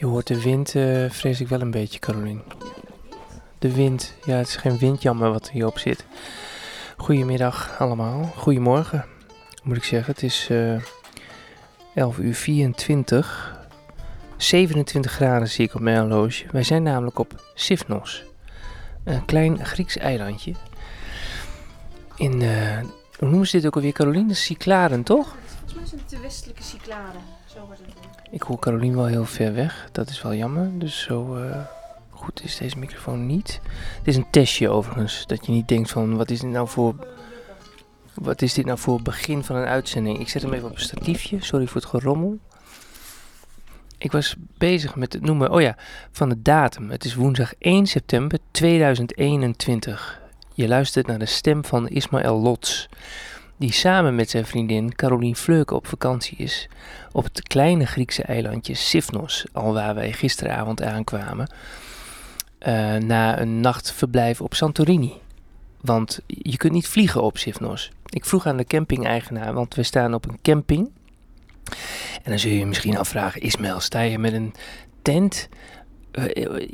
Je hoort de wind, eh, vrees ik wel een beetje, Carolien. De wind, ja, het is geen windjammer wat hierop zit. Goedemiddag allemaal, goedemorgen moet ik zeggen. Het is eh 11 uur 24. 27 graden zie ik op mijn horloge. Wij zijn namelijk op Sifnos. Een klein Grieks eilandje. In, eh, hoe noemen ze dit ook alweer, Caroline? Cycladen, toch? Volgens mij zijn het de westelijke cycladen. Zo wordt het genoemd. Ik hoor Caroline wel heel ver weg. Dat is wel jammer. Dus zo eh, goed is deze microfoon niet. Het is een testje overigens. Dat je niet denkt van wat is dit nou voor... Wat is dit nou voor begin van een uitzending? Ik zet hem even op een statiefje. Sorry voor het gerommel. Ik was bezig met het noemen, oh ja, van de datum. Het is woensdag 1 september 2021. Je luistert naar de stem van Ismaël Lots, die samen met zijn vriendin Caroline Fleuke op vakantie is op het kleine Griekse eilandje Sifnos, al waar wij gisteravond aankwamen, eh, na een nachtverblijf op Santorini. Want je kunt niet vliegen op Sifnos. Ik vroeg aan de camping-eigenaar, want we staan op een camping. En dan zul je je misschien afvragen, Ismaël, sta je met een tent? Eh, eh,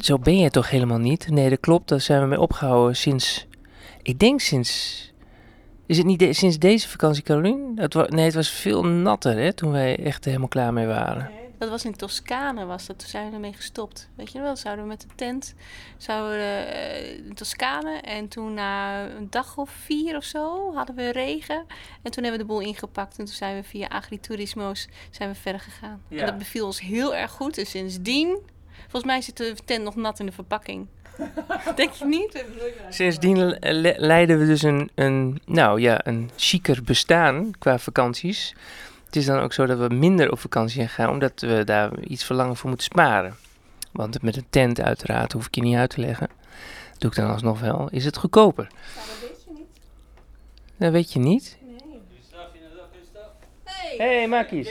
Zo ben je toch helemaal niet? Nee, dat klopt. Daar zijn we mee opgehouden sinds, ik denk sinds is het niet de- sinds deze vakantie, Caroline? Het wa- nee, het was veel natter hè, toen wij echt helemaal klaar mee waren. Dat was in Toscane, was dat. Toen zijn we ermee gestopt. Weet je wel, zouden we met de tent zouden we, eh, in Toscane. En toen na een dag of vier of zo hadden we regen. En toen hebben we de boel ingepakt. En toen zijn we via Agriturismo's zijn we verder gegaan. Ja. En dat beviel ons heel erg goed. En sindsdien, volgens mij zit de tent nog nat in de verpakking. Denk je niet? Sindsdien le- le- leiden we dus een, een, nou ja, een chiquer bestaan qua vakanties. Het is dan ook zo dat we minder op vakantie gaan, omdat we daar iets voor langer voor moeten sparen. Want met een tent uiteraard, hoef ik je niet uit te leggen, doe ik dan alsnog wel, is het goedkoper. Ja, dat weet je niet. Dat weet je niet. Nee. Hé, Hey. hey, Makies.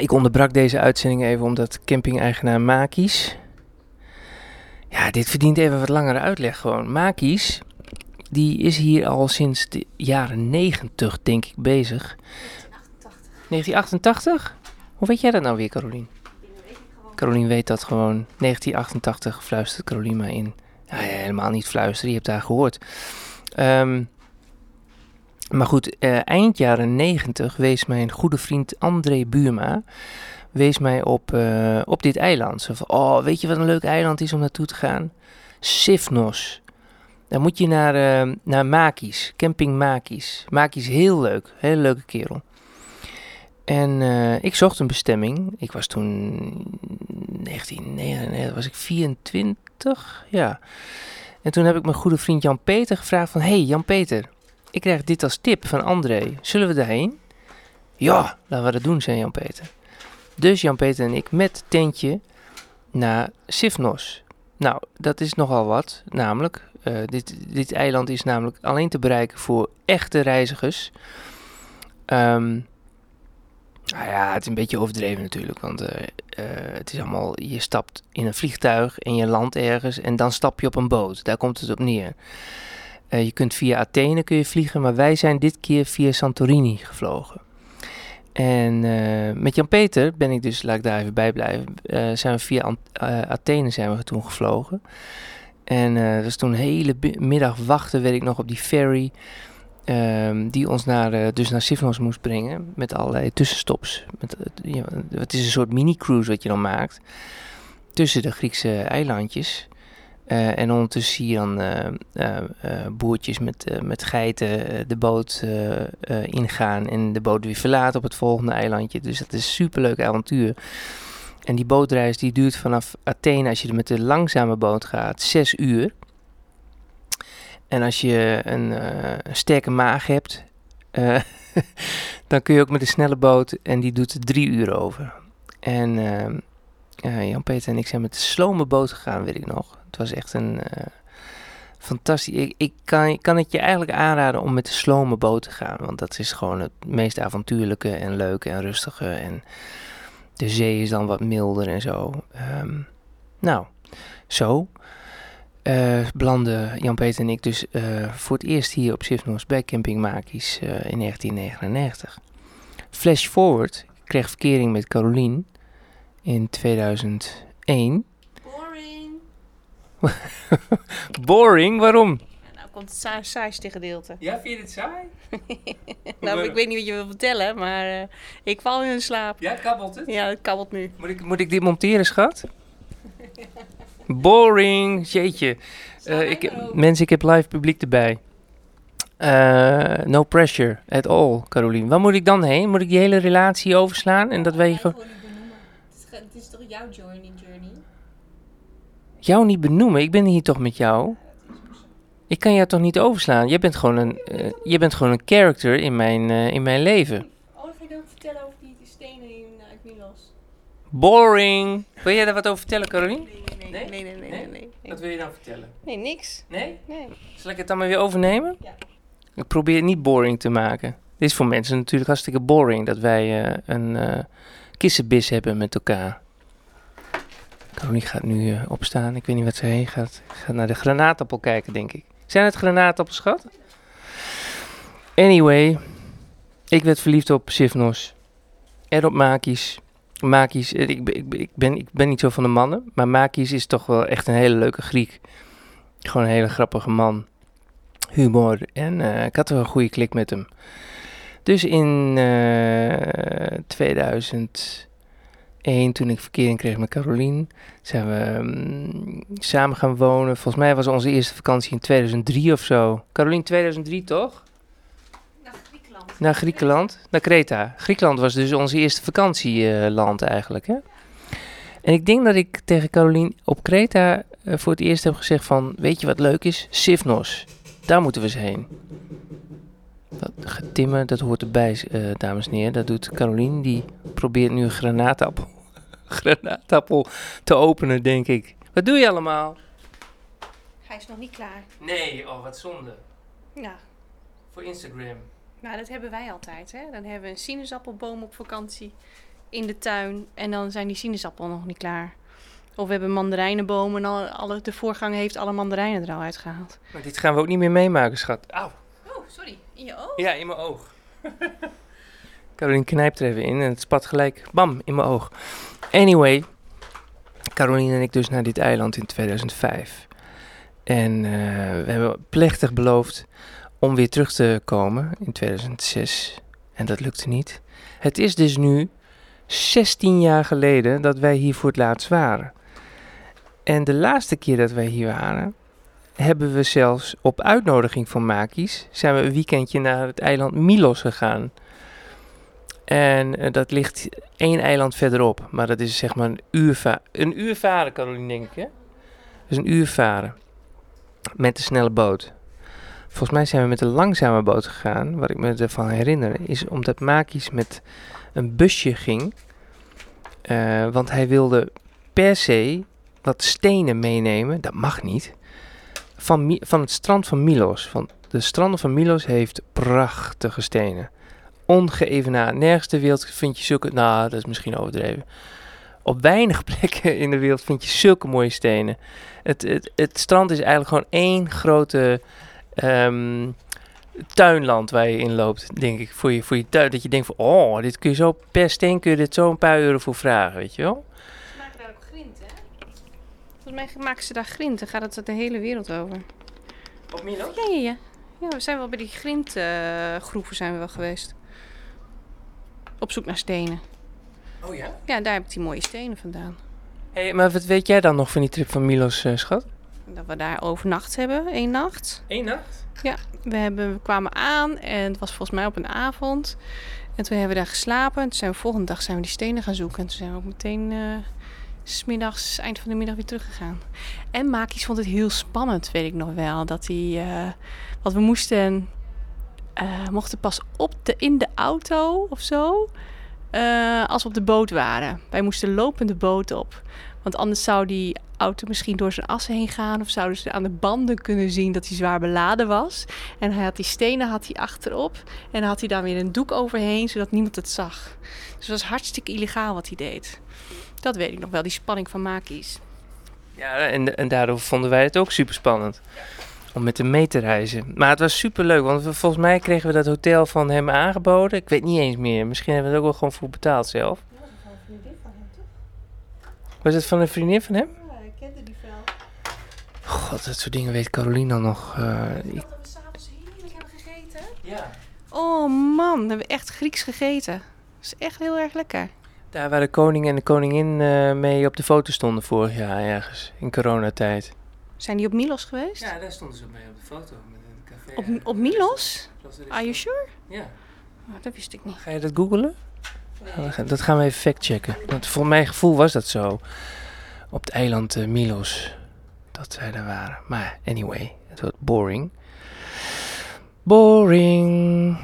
Ik onderbrak deze uitzending even omdat camping-eigenaar Makies... Ja, dit verdient even wat langere uitleg gewoon. Makies, die is hier al sinds de jaren 90, denk ik, bezig. 1988? Hoe weet jij dat nou weer, Carolien? Carolien weet dat gewoon. 1988 fluistert Carolien mij in. Ja, helemaal niet fluisteren, je hebt haar gehoord. Ehm, maar goed, eh, eind jaren 90 wees mijn goede vriend André Buurma wees mij op, eh, op dit eiland. Zo van, oh, weet je wat een leuk eiland is om naartoe te gaan? Sifnos. Dan moet je naar, eh, naar Makis, camping Makis. Makis heel leuk, hele leuke kerel. En ik zocht een bestemming. Ik was toen 1999, was ik 24, ja. En toen heb ik mijn goede vriend Jan Peter gevraagd van... Hey Jan Peter, ik krijg dit als tip van André. Zullen we daarheen? Ja, laten we dat doen, zei Jan Peter. Dus Jan Peter en ik met tentje naar Sifnos. Nou, dat is nogal wat. Namelijk, eh, dit, dit eiland is namelijk alleen te bereiken voor echte reizigers. Ehm, nou ja, het is een beetje overdreven natuurlijk. Want eh, eh, het is allemaal, je stapt in een vliegtuig en je landt ergens en dan stap je op een boot. Daar komt het op neer. Eh, je kunt via Athene kun je vliegen, maar wij zijn dit keer via Santorini gevlogen. En eh, met Jan-Peter ben ik dus, laat ik daar even bij blijven, eh, zijn we via Athene zijn we toen gevlogen. En dat was toen een hele middag wachten, weet ik nog, op die ferry. ehm, die ons naar, dus naar Sifnos moest brengen. Met allerlei tussenstops. Met, het is een soort mini-cruise wat je dan maakt. Tussen de Griekse eilandjes. Eh, en ondertussen zie je dan eh, eh, boertjes met, met geiten de boot ingaan en de boot weer verlaten op het volgende eilandje. Dus dat is een superleuk avontuur. En die bootreis die duurt vanaf Athene, als je er met de langzame boot gaat, zes uur. En als je een, sterke maag hebt, dan kun je ook met de snelle boot en die doet er drie uur over. En ja, Jan-Peter en ik zijn met de slome boot gegaan, weet ik nog. Het was echt een eh, fantastisch. Ik, ik kan, kan het je eigenlijk aanraden om met de slome boot te gaan. Want dat is gewoon het meest avontuurlijke en leuke en rustige. En de zee is dan wat milder en zo. Ehm, nou, zo. eh belanden Jan-Peter en ik dus eh, voor het eerst hier op Sifnos bij Camping Makies eh, in 1999. Flash forward, ik kreeg verkering met Carolien in 2001. Boring. Boring, waarom? nou komt het saai, saaiste gedeelte. Ja, vind je het saai? Nou, ik weet niet wat je wil vertellen, maar eh, ik val in slaap. Ja, kabbelt het? Ja, het kabbelt nu. Moet ik, moet ik dit monteren, schat? Boring, jeetje. Eh, ik, mensen, ik heb live publiek erbij. Eh, no pressure at all, Carolien. Waar moet ik dan heen? Moet ik die hele relatie overslaan? En dat wij gewoon Het is toch jouw journey, journey? jou niet benoemen? Ik ben hier toch met jou? Ik kan jou toch niet overslaan? Jij bent gewoon een, eh, jij bent gewoon een character in mijn, eh, in mijn leven. Oh, ga je dan vertellen over die, die stenen in uit Milos. Boring. Wil jij daar wat over vertellen, Carolien? Nee, Nee? nee, nee, nee, nee, nee. Nee, wil je dan vertellen? nee niks. Nee? Nee. Zal ik het dan maar weer overnemen? Ja. Ik probeer het niet boring te maken. Dit is voor mensen natuurlijk hartstikke boring dat wij eh, een eh kissenbis hebben met elkaar. Caroline gaat nu eh, opstaan. Ik weet niet wat ze heen gaat. Gaat naar de granaatappel kijken, denk ik. Zijn het granaatappels, schat? Anyway, ik werd verliefd op Sivnos. En op Makis. Makis, eh, ik, ik, ben, ik ben niet zo van de mannen, maar Makis is toch wel echt een hele leuke Griek. Gewoon een hele grappige man. Humor. En eh, ik had wel een goede klik met hem. Dus in eh 2001, toen ik verkering kreeg met Carolien, zijn we mm, samen gaan wonen. Volgens mij was onze eerste vakantie in 2003 of zo. Carolien, 2003 toch? Naar Griekenland. Naar Griekenland, naar Kreta. Griekenland was dus onze eerste vakantieland eigenlijk. Hè? En ik denk dat ik tegen Carolien op Kreta eh, voor het eerst heb gezegd van... Weet je wat leuk is? Sifnos. Daar moeten we eens heen. Dat getimmen, dat hoort erbij, eh, dames en heren. Dat doet Carolien. Die probeert nu een granaatappel, granaatappel te openen, denk ik. Wat doe je allemaal? Hij is nog niet klaar. Nee, oh wat zonde. Ja. Voor Instagram. Nou, dat hebben wij altijd, hè. Dan hebben we een sinaasappelboom op vakantie in de tuin. En dan zijn die sinaasappelen nog niet klaar. Of we hebben een mandarijnenboom en alle, alle, de voorganger heeft alle mandarijnen er al uitgehaald. Maar dit gaan we ook niet meer meemaken, schat. Auw. Sorry. In je oog? Ja, in mijn oog. Caroline knijpt er even in en het spat gelijk, bam, in mijn oog. Anyway, Caroline en ik dus naar dit eiland in 2005. En eh, we hebben plechtig beloofd om weer terug te komen in 2006. En dat lukte niet. Het is dus nu 16 jaar geleden dat wij hier voor het laatst waren. En de laatste keer dat wij hier waren, hebben we zelfs op uitnodiging van Makis zijn we een weekendje naar het eiland Milos gegaan. En eh, dat ligt één eiland verderop, maar dat is zeg maar een uur, va- een uur varen, Caroline, denk ik, hè? Dus een uur varen met de snelle boot. Volgens mij zijn we met de langzame boot gegaan. Wat ik me ervan herinner is omdat Makis met een busje ging. Eh, want hij wilde per se wat stenen meenemen. Dat mag niet van, van het strand van Milos. Van de stranden van Milos heeft prachtige stenen. Ongeëvenaard. Nergens ter wereld vind je zulke... Nou, dat is misschien overdreven. Op weinig plekken in de wereld vind je zulke mooie stenen. Het, het, het strand is eigenlijk gewoon één grote ehm, tuinland waar je in loopt, denk ik. Voor je, voor je tuin. Dat je denkt van, oh, dit kun je zo per steen kun je dit zo een paar euro voor vragen, weet je wel? Ze maken daar ook grind, hè? Volgens mij maken ze daar grind. Dan gaat het de hele wereld over. Op Milos? Ja, ja, ja. Ja, we zijn wel bij die grindgroeven zijn we wel geweest. Op zoek naar stenen. Oh ja? Ja, daar heb ik die mooie stenen vandaan. Hey, maar wat weet jij dan nog van die trip van Milos, eh, schat? Dat we daar overnacht hebben, één nacht. Eén nacht? We, hebben, we kwamen aan en het was volgens mij op een avond. En toen hebben we daar geslapen. En toen zijn we volgende dag zijn we die stenen gaan zoeken. En toen zijn we ook meteen eh, smiddags, eind van de middag weer teruggegaan. En Makis vond het heel spannend, weet ik nog wel. Dat hij, eh, want we moesten, eh, mochten pas op de, in de auto of zo, eh, als we op de boot waren. Wij moesten lopend de boot op. Want anders zou die auto misschien door zijn assen heen gaan. Of zouden ze aan de banden kunnen zien dat hij zwaar beladen was. En hij had die stenen had hij achterop. En had hij daar weer een doek overheen, zodat niemand het zag. Dus het was hartstikke illegaal wat hij deed. Dat weet ik nog wel, die spanning van Makis. Ja, en, en daardoor vonden wij het ook super spannend. Om met hem mee te reizen. Maar het was super leuk, want we- volgens mij kregen we dat hotel van hem aangeboden. Ik weet niet eens meer. Misschien hebben we er ook wel gewoon voor betaald zelf. Was het van een vriendin van hem? Ja, ik kende die vrouw. God, dat soort dingen weet Caroline dan nog. eh, ik- Dat we s'avonds heerlijk hebben gegeten. Ja. Oh man, we hebben echt Grieks gegeten. Dat is echt heel erg lekker. Daar waar de koning en de koningin eh, mee op de foto stonden vorig jaar ergens. In coronatijd. Zijn die op Milos geweest? Ja, daar stonden ze mee op de foto. Met een café. Op, op Milos? Are you sure? Ja. Oh, dat wist ik niet. Ga je dat googelen? Dat gaan we even factchecken. Want voor mijn gevoel was dat zo. Op het eiland eh, Milos. Dat zij daar waren. Maar anyway, het wordt boring. Boring.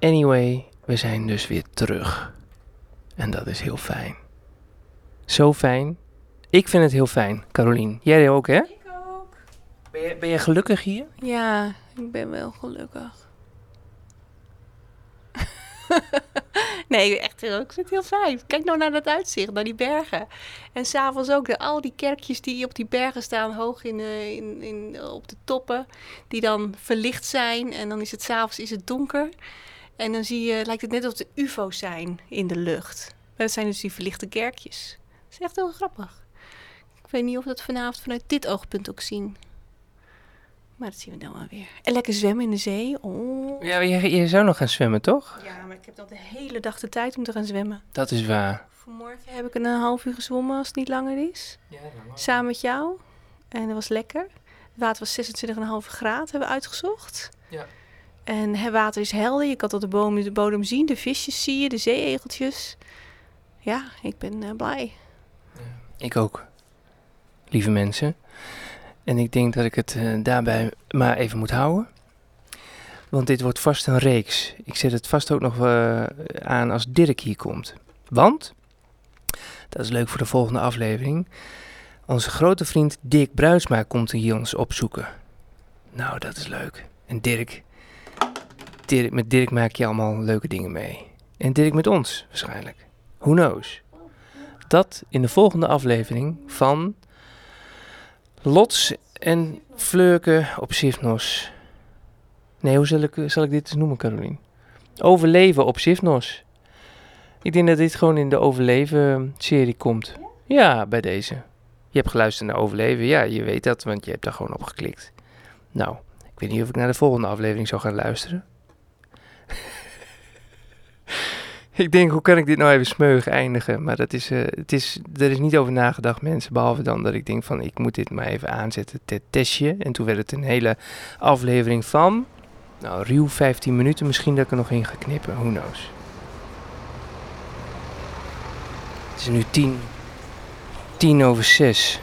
Anyway, we zijn dus weer terug. En dat is heel fijn. Zo fijn. Ik vind het heel fijn, Carolien. Jij ook, hè? Ik ook. Ben je, ben je gelukkig hier? Ja, ik ben wel gelukkig. nee, echt heel, ik vind het heel fijn. Kijk nou naar dat uitzicht, naar die bergen. En s'avonds ook de, al die kerkjes die op die bergen staan, hoog in, eh, in, in, op de toppen, die dan verlicht zijn. En dan is het s'avonds is het donker. En dan zie je, lijkt het net alsof de ufo's zijn in de lucht. Maar dat zijn dus die verlichte kerkjes. Dat is echt heel grappig. Ik weet niet of we dat vanavond vanuit dit oogpunt ook zien. Maar dat zien we dan wel weer. En lekker zwemmen in de zee. Oh. Ja, je, je zou nog gaan zwemmen, toch? Ja, maar ik heb dan de hele dag de tijd om te gaan zwemmen. Dat is waar. Vanmorgen heb ik een half uur gezwommen als het niet langer is. Samen met jou. En dat was lekker. Het water was 26,5 graden, hebben we uitgezocht. Ja. En het water is helder. Je kan tot de de bodem zien. De visjes zie je, de zeeegeltjes. Ja, ik ben eh, blij. Ik ook. Lieve mensen. En ik denk dat ik het eh, daarbij maar even moet houden. Want dit wordt vast een reeks. Ik zet het vast ook nog eh, aan als Dirk hier komt. Want, dat is leuk voor de volgende aflevering. Onze grote vriend Dirk Bruinsma komt hier ons opzoeken. Nou, dat is leuk. En Dirk, Dirk, met Dirk maak je allemaal leuke dingen mee. En Dirk met ons waarschijnlijk. Who knows? Dat in de volgende aflevering van Lots en Fleurke op Sifnos. Nee, hoe zal ik, zal ik dit eens noemen, Carolien? Overleven op Sifnos. Ik denk dat dit gewoon in de Overleven-serie komt. Ja, bij deze. Je hebt geluisterd naar Overleven. Ja, je weet dat, want je hebt daar gewoon op geklikt. Nou, ik weet niet of ik naar de volgende aflevering zou gaan luisteren. Ik denk, hoe kan ik dit nou even smeug eindigen? Maar dat is, eh, het is, er is niet over nagedacht, mensen. Behalve dan dat ik denk van, ik moet dit maar even aanzetten ter testje. En toen werd het een hele aflevering van, nou, ruw 15 minuten. Misschien dat ik er nog in ga knippen, who knows. Het is nu 10, 10 over 6.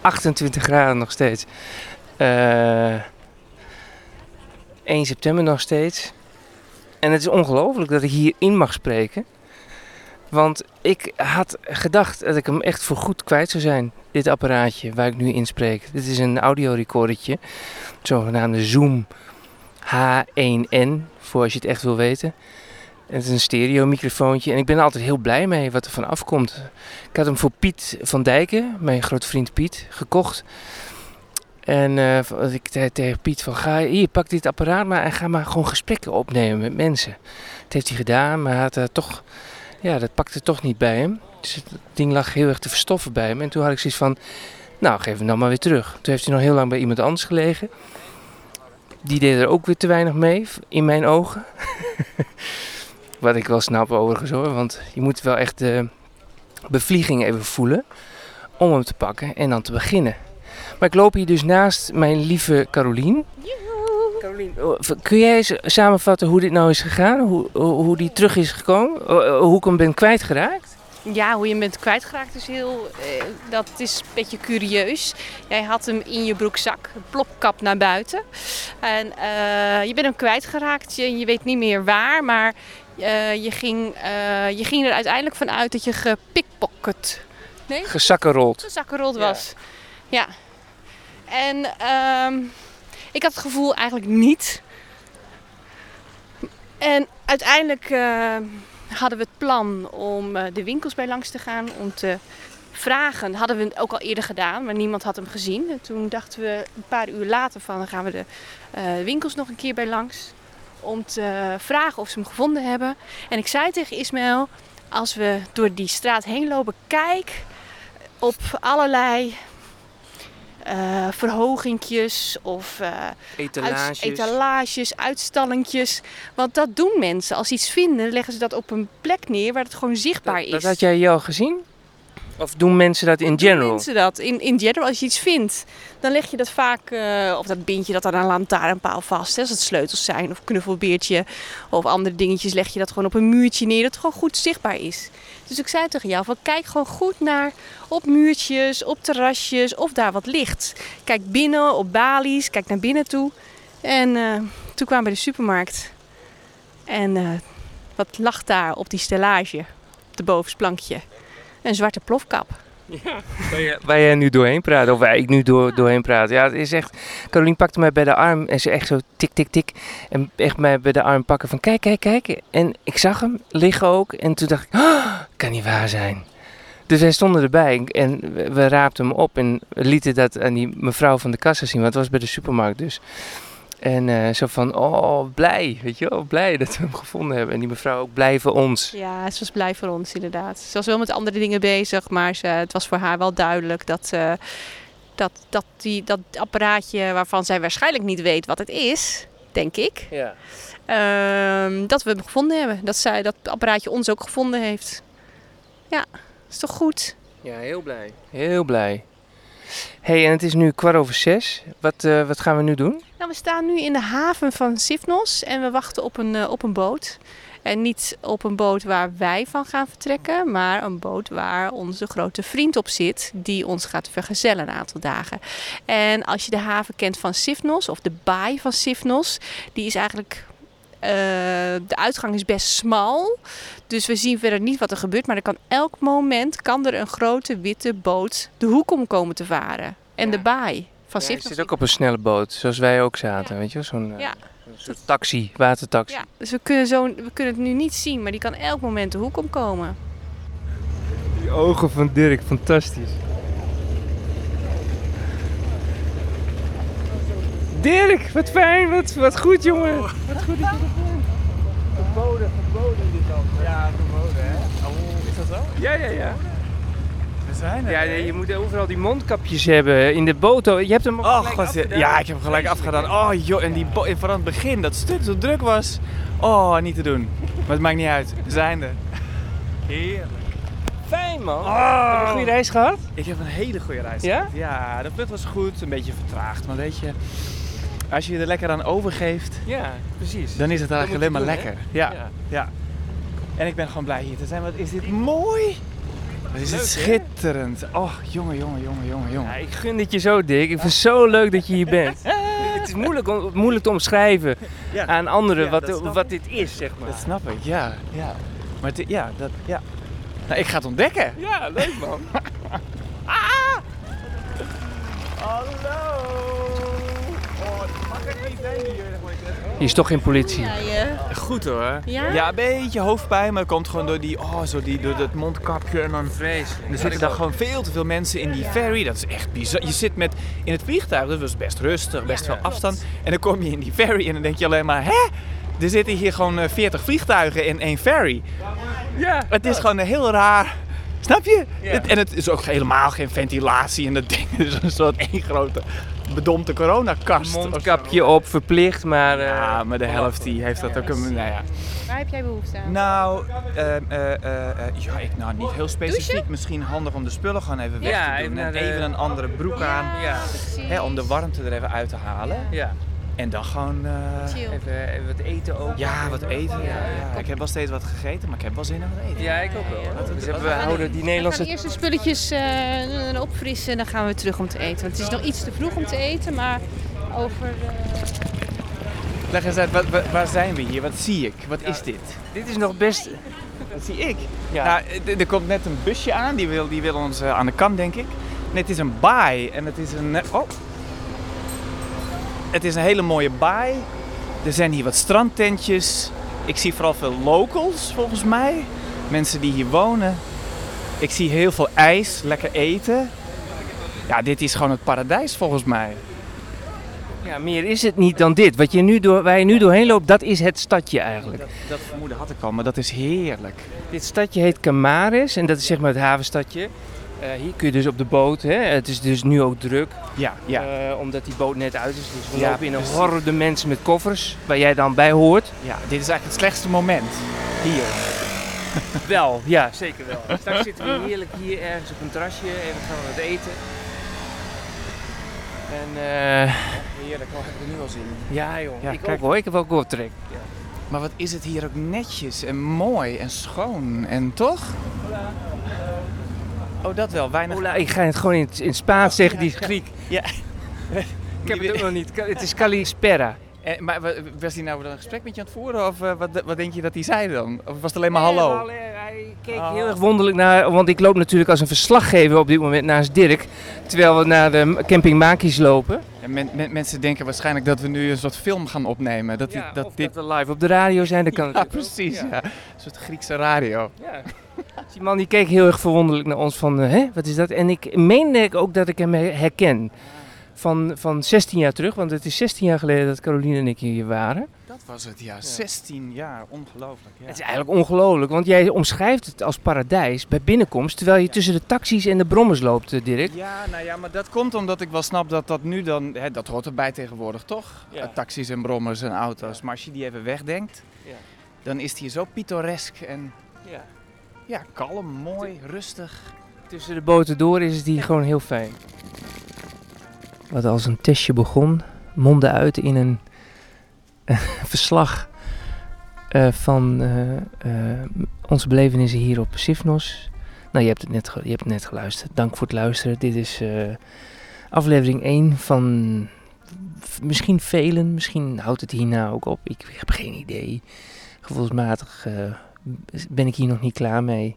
28 graden nog steeds. Eh 1 september nog steeds. En het is ongelooflijk dat ik hierin mag spreken. Want ik had gedacht dat ik hem echt voor goed kwijt zou zijn. Dit apparaatje waar ik nu in spreek. Dit is een audiorecordertje. Het zogenaamde Zoom H1N. Voor als je het echt wil weten. En het is een stereo microfoontje. En ik ben altijd heel blij mee wat er van afkomt. Ik had hem voor Piet van Dijken, mijn grote vriend Piet, gekocht. En eh, van- ik zei tegen Piet van, ga hier, pak dit apparaat maar en ga maar gewoon gesprekken opnemen met mensen. Dat heeft hij gedaan, maar had er toch, ja, dat pakte toch niet bij hem. Dus het ding lag heel erg te verstoffen bij hem. En toen had ik zoiets van, nou, geef hem dan maar weer terug. Toen heeft hij nog heel lang bij iemand anders gelegen. Die deed er ook weer te weinig mee, in mijn ogen. Wat ik wel snap overigens hoor, want je moet wel echt de bevlieging even voelen om hem te pakken en dan te beginnen. Maar ik loop hier dus naast mijn lieve Carolien. Carolien, oh, kun jij eens samenvatten hoe dit nou is gegaan? Hoe, hoe die terug is gekomen? Oh, oh, Hoe ik hem ben kwijtgeraakt? Ja, hoe je hem bent kwijtgeraakt is heel... eh, dat is een beetje curieus. Jij had hem in je broekzak, plopkap naar buiten. En eh, je bent hem kwijtgeraakt. Je, je weet niet meer waar, maar eh, je, ging, eh, je ging er uiteindelijk van uit dat je gepickpocket, Gezakkenrold. gezakkenrold Ja. was. Ja. En ehm, ik had het gevoel eigenlijk niet. En uiteindelijk eh, hadden we het plan om eh, de winkels bij langs te gaan om te vragen hadden we ook al eerder gedaan, maar niemand had hem gezien. En toen dachten we een paar uur later van dan gaan we de eh, winkels nog een keer bij langs. Om te vragen of ze hem gevonden hebben. En ik zei tegen Ismaël, als we door die straat heen lopen, kijk op allerlei eh verhogingjes of eh, Etalages. uit- etalages, uitstallingjes. Want dat doen mensen. Als ze iets vinden, leggen ze dat op een plek neer waar het gewoon zichtbaar dat, is. dat had jij jou gezien? Of doen mensen dat in general? Mensen dat in, in general, als je iets vindt, dan leg je dat vaak, eh, of dat bind je dat aan een lantaarnpaal vast. Hè, als het sleutels zijn, of knuffelbeertje, of andere dingetjes, leg je dat gewoon op een muurtje neer, dat het gewoon goed zichtbaar is. Dus ik zei tegen jou, van, kijk gewoon goed naar op muurtjes, op terrasjes, of daar wat ligt. Kijk binnen, op balies, kijk naar binnen toe. En eh, toen kwamen we bij de supermarkt. En eh, wat lag daar op die stellage, op de bovenste plankje? Een zwarte plofkap. Jij, waar jij nu doorheen praat, of waar ik nu door, doorheen praat. Ja, het is echt... Carolien pakte mij bij de arm en ze echt zo tik, tik, tik. En echt mij bij de arm pakken van kijk, kijk, kijk. En ik zag hem liggen ook. En toen dacht ik, "Ah, kan niet waar zijn. Dus wij stonden erbij en we raapten hem op en lieten dat aan die mevrouw van de kassa zien. Want het was bij de supermarkt dus. En eh, zo van, oh, blij, weet je wel, blij dat we hem gevonden hebben. En die mevrouw ook blij voor ons. Ja, ze was blij voor ons inderdaad. Ze was wel met andere dingen bezig, maar ze, het was voor haar wel duidelijk dat, eh, dat, dat, die, dat apparaatje waarvan zij waarschijnlijk niet weet wat het is, denk ik, Ja. ehm, dat we hem gevonden hebben. Dat zij dat apparaatje ons ook gevonden heeft. Ja, is toch goed? Ja, heel blij. Heel blij. Hey, en het is nu kwart over zes. Wat, eh, wat gaan we nu doen? Nou, we staan nu in de haven van Sifnos en we wachten op een, eh, op een boot. En niet op een boot waar wij van gaan vertrekken, maar een boot waar onze grote vriend op zit, die ons gaat vergezellen een aantal dagen. En als je de haven kent van Sifnos, of de baai van Sifnos, die is eigenlijk. Eh, de uitgang is best smal, dus we zien verder niet wat er gebeurt. Maar er kan elk moment kan er een grote witte boot de hoek om komen te varen. En Ja. de baai van Ja, je zit ook op een snelle boot, zoals wij ook zaten, weet je wel? Zo'n eh, Ja. een soort taxi, watertaxi. Ja, dus we kunnen, zo, we kunnen het nu niet zien, maar die kan elk moment de hoek omkomen. Die ogen van Dirk, fantastisch. Dirk, wat fijn, wat, wat goed jongen. Wat goed dat je er bent. Verboden, verboden dit dan. Ja, verboden hè? Oh, is dat zo? Ja, ja, ja. We zijn er. Ja, je moet overal die mondkapjes hebben in de boot. Je hebt hem ook Oh, gelijk god, afgedaan. ja, ik heb hem gelijk afgedaan. Oh joh, en die en het begin, dat stuk zo druk was. Oh, niet te doen. Maar het maakt niet uit. We zijn er. Heerlijk. Fijn man. Oh. Heb je een goede reis gehad? Ik heb een hele goede reis Ja? gehad. Ja, de vlucht was goed, een beetje vertraagd. Maar weet je, als je je er lekker aan overgeeft, Ja, precies. dan is het eigenlijk alleen maar doen, lekker. Ja, Ja. ja. En ik ben gewoon blij hier te zijn. Wat is dit mooi? Wat is Leuk, het hè? schitterend. Oh, jongen, jongen, jongen, jongen, jongen. Ja, ik gun dit je zo, Dick. Ik vind het zo leuk dat je hier bent. het is moeilijk, om, moeilijk te omschrijven Ja. aan anderen Ja, wat, wat dit is, zeg maar. Dat snap ik, ja. ja. Maar het- ja, dat, ja. Nou, ik ga het ontdekken. Ja, leuk man. Hallo. Hier? Hier is toch geen politie. Ja, je... Goed hoor. Ja? een beetje hoofdpijn, maar het komt gewoon door die, oh, zo die, door dat mondkapje en dan Vrees. er zitten dan gewoon veel te veel mensen in die ferry. Dat is echt bizar. Je zit met in het vliegtuig, dat was best rustig, best veel afstand. En dan kom je in die ferry en dan denk je alleen maar, hè? Er zitten hier gewoon eh, 40 vliegtuigen in één ferry. Ja. Het is gewoon een heel raar. Snap je? Ja. Het- en het is ook helemaal geen ventilatie en dat ding is een soort één grote bedompte coronakast. Mondkapje op, verplicht, maar... eh, Ja, maar de helft die heeft dat ook een. Nou ja. Waar heb jij behoefte aan? Nou, eh, eh, eh, eh, ja, ik nou niet heel specifiek. Douchen? Misschien handig om de spullen gewoon even weg Ja, te even doen. En de- even een andere broek aan. Ja. Hè, om de warmte er even uit te halen. ja. En dan gewoon. eh. Even, even wat eten ook. ja, wat eten. Ja, ja. Ik heb wel steeds wat gegeten, maar ik heb wel zin in wat eten. Ja, ik ook wel. Wat- Dus we houden die We Nederlandse... gaan eerst de spulletjes eh, opfrissen en dan gaan we terug om te eten. Want het is nog iets te vroeg om te eten, maar over... eh, Leg eens uit, wat, wat- waar zijn we hier? Wat zie ik? Wat is dit? Dit is nog best... Wat zie ik? Ja. Nou, er komt net een busje aan, die wil, die wil ons aan de kant, denk ik. En het is een baai en het is een... Oh. Het is een hele mooie baai. Er zijn hier wat strandtentjes. Ik zie vooral veel locals, volgens mij. Mensen die hier wonen. Ik zie heel veel ijs, lekker eten. Ja, dit is gewoon het paradijs volgens mij. Ja, meer is het niet dan dit. Wat je nu door, waar je nu doorheen loopt, dat is het stadje eigenlijk. Dat, dat vermoeden had ik al, maar dat is heerlijk. Dit stadje heet Camares en dat is zeg maar het havenstadje. Eh, hier kun je dus op de boot. Hè? Het is dus nu ook druk, Ja, ja. eh, omdat die boot net uit is. Dus we Ja, lopen in een precies. horde mensen met koffers, waar jij dan bij hoort. ja, dit is eigenlijk het slechtste moment. Hier. Wel, ja, zeker wel. Straks zitten we heerlijk hier ergens op een terrasje en we gaan wat eten. En eh, Heerlijk, oh, heb ik er nu al zin in. ja joh, Ja, ik kijk. ook hoor, ik heb ook wel trek. Maar wat is het hier ook netjes en mooi en schoon. En toch? Oh, dat wel. Weinig... Ola, ik ga het gewoon in, in Spaans zeggen, die is Griek. Ja. Ik heb het ook nog niet. Het is Kalispera. Eh, maar wa- was hij nou een gesprek met je aan het voeren? Of eh, wat, wat denk je dat hij zei dan? Of was het alleen maar hallo? Nee, hij keek Oh. heel erg wonderlijk naar, want ik loop natuurlijk als een verslaggever op dit moment naast Dirk. Terwijl we naar de camping Makies lopen. En men- men- mensen denken waarschijnlijk dat we nu een soort film gaan opnemen. Dat, die- dat dit... dat we live op de radio zijn, dat kan Ja, precies. Ja. Ja. Een soort Griekse radio. Ja. Die man die keek heel erg verwonderlijk naar ons van, eh, hè, wat is dat? En ik meende ook dat ik hem her- herken. Van, van 16 jaar terug, want het is 16 jaar geleden dat Caroline en ik hier waren. Dat was het, ja. 16 jaar. Ongelooflijk. Ja. Het is eigenlijk ongelooflijk, want jij omschrijft het als paradijs bij binnenkomst, terwijl je tussen de taxis en de brommers loopt, eh, Dirk. Ja, nou ja, maar dat komt omdat ik wel snap dat dat nu dan... Hè, dat hoort erbij tegenwoordig, toch? Ja. Eh, taxis en brommers en auto's. Maar als je die even wegdenkt, Ja. dan is het hier zo pittoresk en Ja. ja, kalm, mooi, rustig. Tussen de boten door is het hier gewoon heel fijn. Wat als een testje begon, mondde uit in een verslag eh, van eh, eh, onze belevenissen hier op Sifnos. Nou, je hebt, het net je hebt het net geluisterd. Dank voor het luisteren. Dit is aflevering 1 van misschien velen. Misschien houdt het hierna ook op. Ik heb geen idee. Gevoelsmatig ben ik hier nog niet klaar mee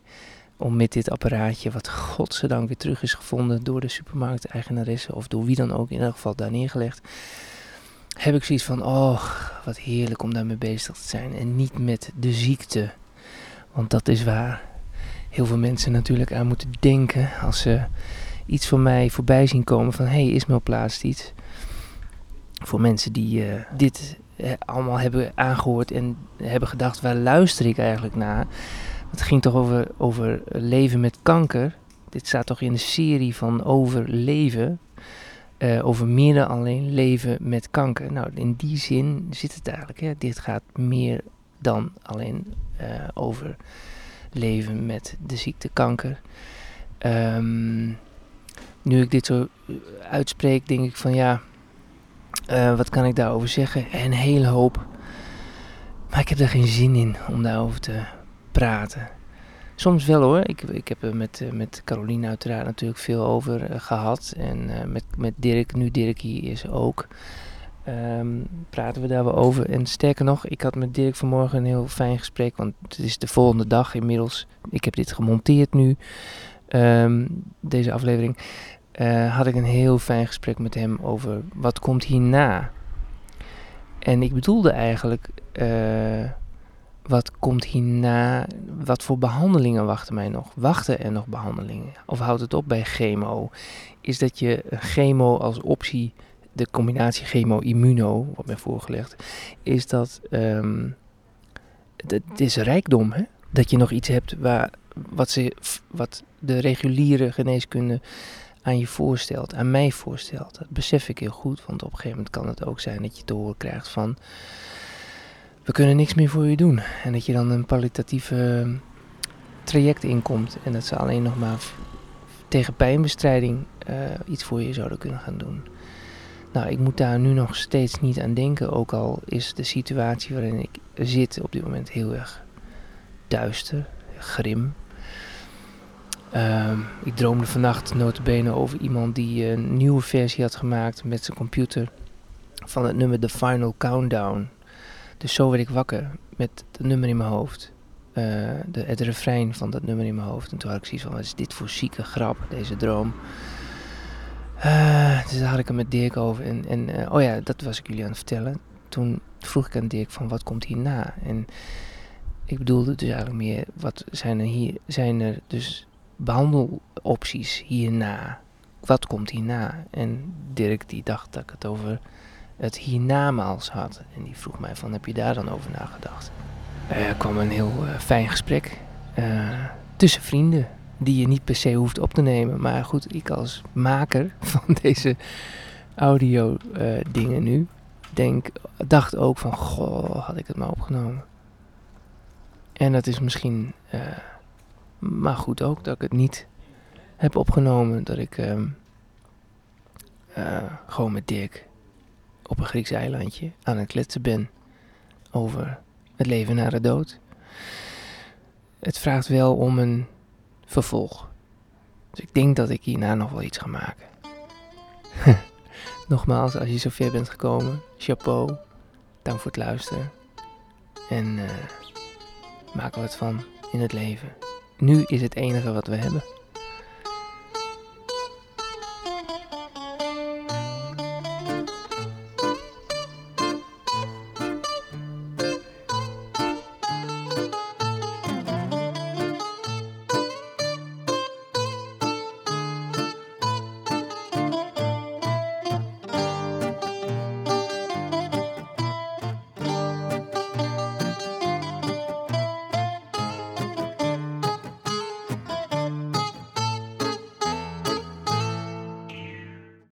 om met dit apparaatje, wat godzijdank weer terug is gevonden door de supermarkteigenaresse of door wie dan ook, in elk geval daar neergelegd, heb ik zoiets van, oh, wat heerlijk om daarmee bezig te zijn en niet met de ziekte. Want dat is waar heel veel mensen natuurlijk aan moeten denken als ze iets van mij voorbij zien komen van, hey, Ismail plaatst iets. Voor mensen die eh, dit eh, allemaal hebben aangehoord en hebben gedacht, waar luister ik eigenlijk naar? Het ging toch over, over leven met kanker. Dit staat toch in de serie van overleven. eh over meer dan alleen leven met kanker. Nou, in die zin zit het eigenlijk. Hè. Dit gaat meer dan alleen eh, over leven met de ziekte kanker. Ehm, nu ik dit zo eh, uitspreek, denk ik van ja, wat kan ik daarover zeggen? Een hele hoop. Maar ik heb er geen zin in om daarover te praten. Soms wel hoor. Ik, ik heb er met, eh, met Caroline uiteraard natuurlijk veel over eh, gehad. En eh, met, met Dirk, nu Dirk hier is ook, ehm, praten we daar wel over. En sterker nog, ik had met Dirk vanmorgen een heel fijn gesprek. Want het is de volgende dag inmiddels. Ik heb dit gemonteerd nu, ehm, deze aflevering. had ik een heel fijn gesprek met hem over wat komt hierna. En ik bedoelde eigenlijk... wat komt hierna? Wat voor behandelingen wachten mij nog? Wachten er nog behandelingen? Of houdt het op bij chemo? Is dat je chemo als optie, de combinatie chemo-immuno, wordt mij voorgelegd, is dat ehm, het is rijkdom, hè? Dat je nog iets hebt waar, wat, ze, wat de reguliere geneeskunde aan je voorstelt, aan mij voorstelt. Dat besef ik heel goed, want op een gegeven moment kan het ook zijn dat je te horen krijgt van we kunnen niks meer voor je doen. En dat je dan een kwalitatieve ehm, traject inkomt en dat ze alleen nog maar tegen pijnbestrijding eh, iets voor je zouden kunnen gaan doen. Nou, ik moet daar nu nog steeds niet aan denken, ook al is de situatie waarin ik zit op dit moment heel erg duister, grim. Ehm, ik droomde vannacht notabene over iemand die een nieuwe versie had gemaakt met zijn computer van het nummer The Final Countdown. Dus zo werd ik wakker met het nummer in mijn hoofd. Eh, de, het refrein van dat nummer in mijn hoofd. En toen had ik zoiets van, wat is dit voor zieke grap, deze droom. Eh, dus daar had ik het met Dirk over. En, en eh, oh ja, dat was ik jullie aan het vertellen. Toen vroeg ik aan Dirk van, wat komt hierna? En ik bedoelde dus eigenlijk meer, wat zijn er hier, zijn er dus behandelopties hierna. Wat komt hierna? En Dirk die dacht dat ik het over het hiernamaals had. En die vroeg mij van, heb je daar dan over nagedacht? Er kwam een heel eh, fijn gesprek eh, tussen vrienden. Die je niet per se hoeft op te nemen. Maar goed, ik als maker van deze audio eh, dingen nu... Denk, dacht ook van, goh, had ik het maar opgenomen. En dat is misschien eh, maar goed ook dat ik het niet heb opgenomen. Dat ik ehm, eh, gewoon met Dirk op een Grieks eilandje aan het kletsen ben over het leven na de dood. Het vraagt wel om een vervolg. Dus ik denk dat ik hierna nog wel iets ga maken. Nogmaals, als je zover bent gekomen, chapeau. Dank voor het luisteren. En eh, maak er wat van in het leven. Nu is het enige wat we hebben.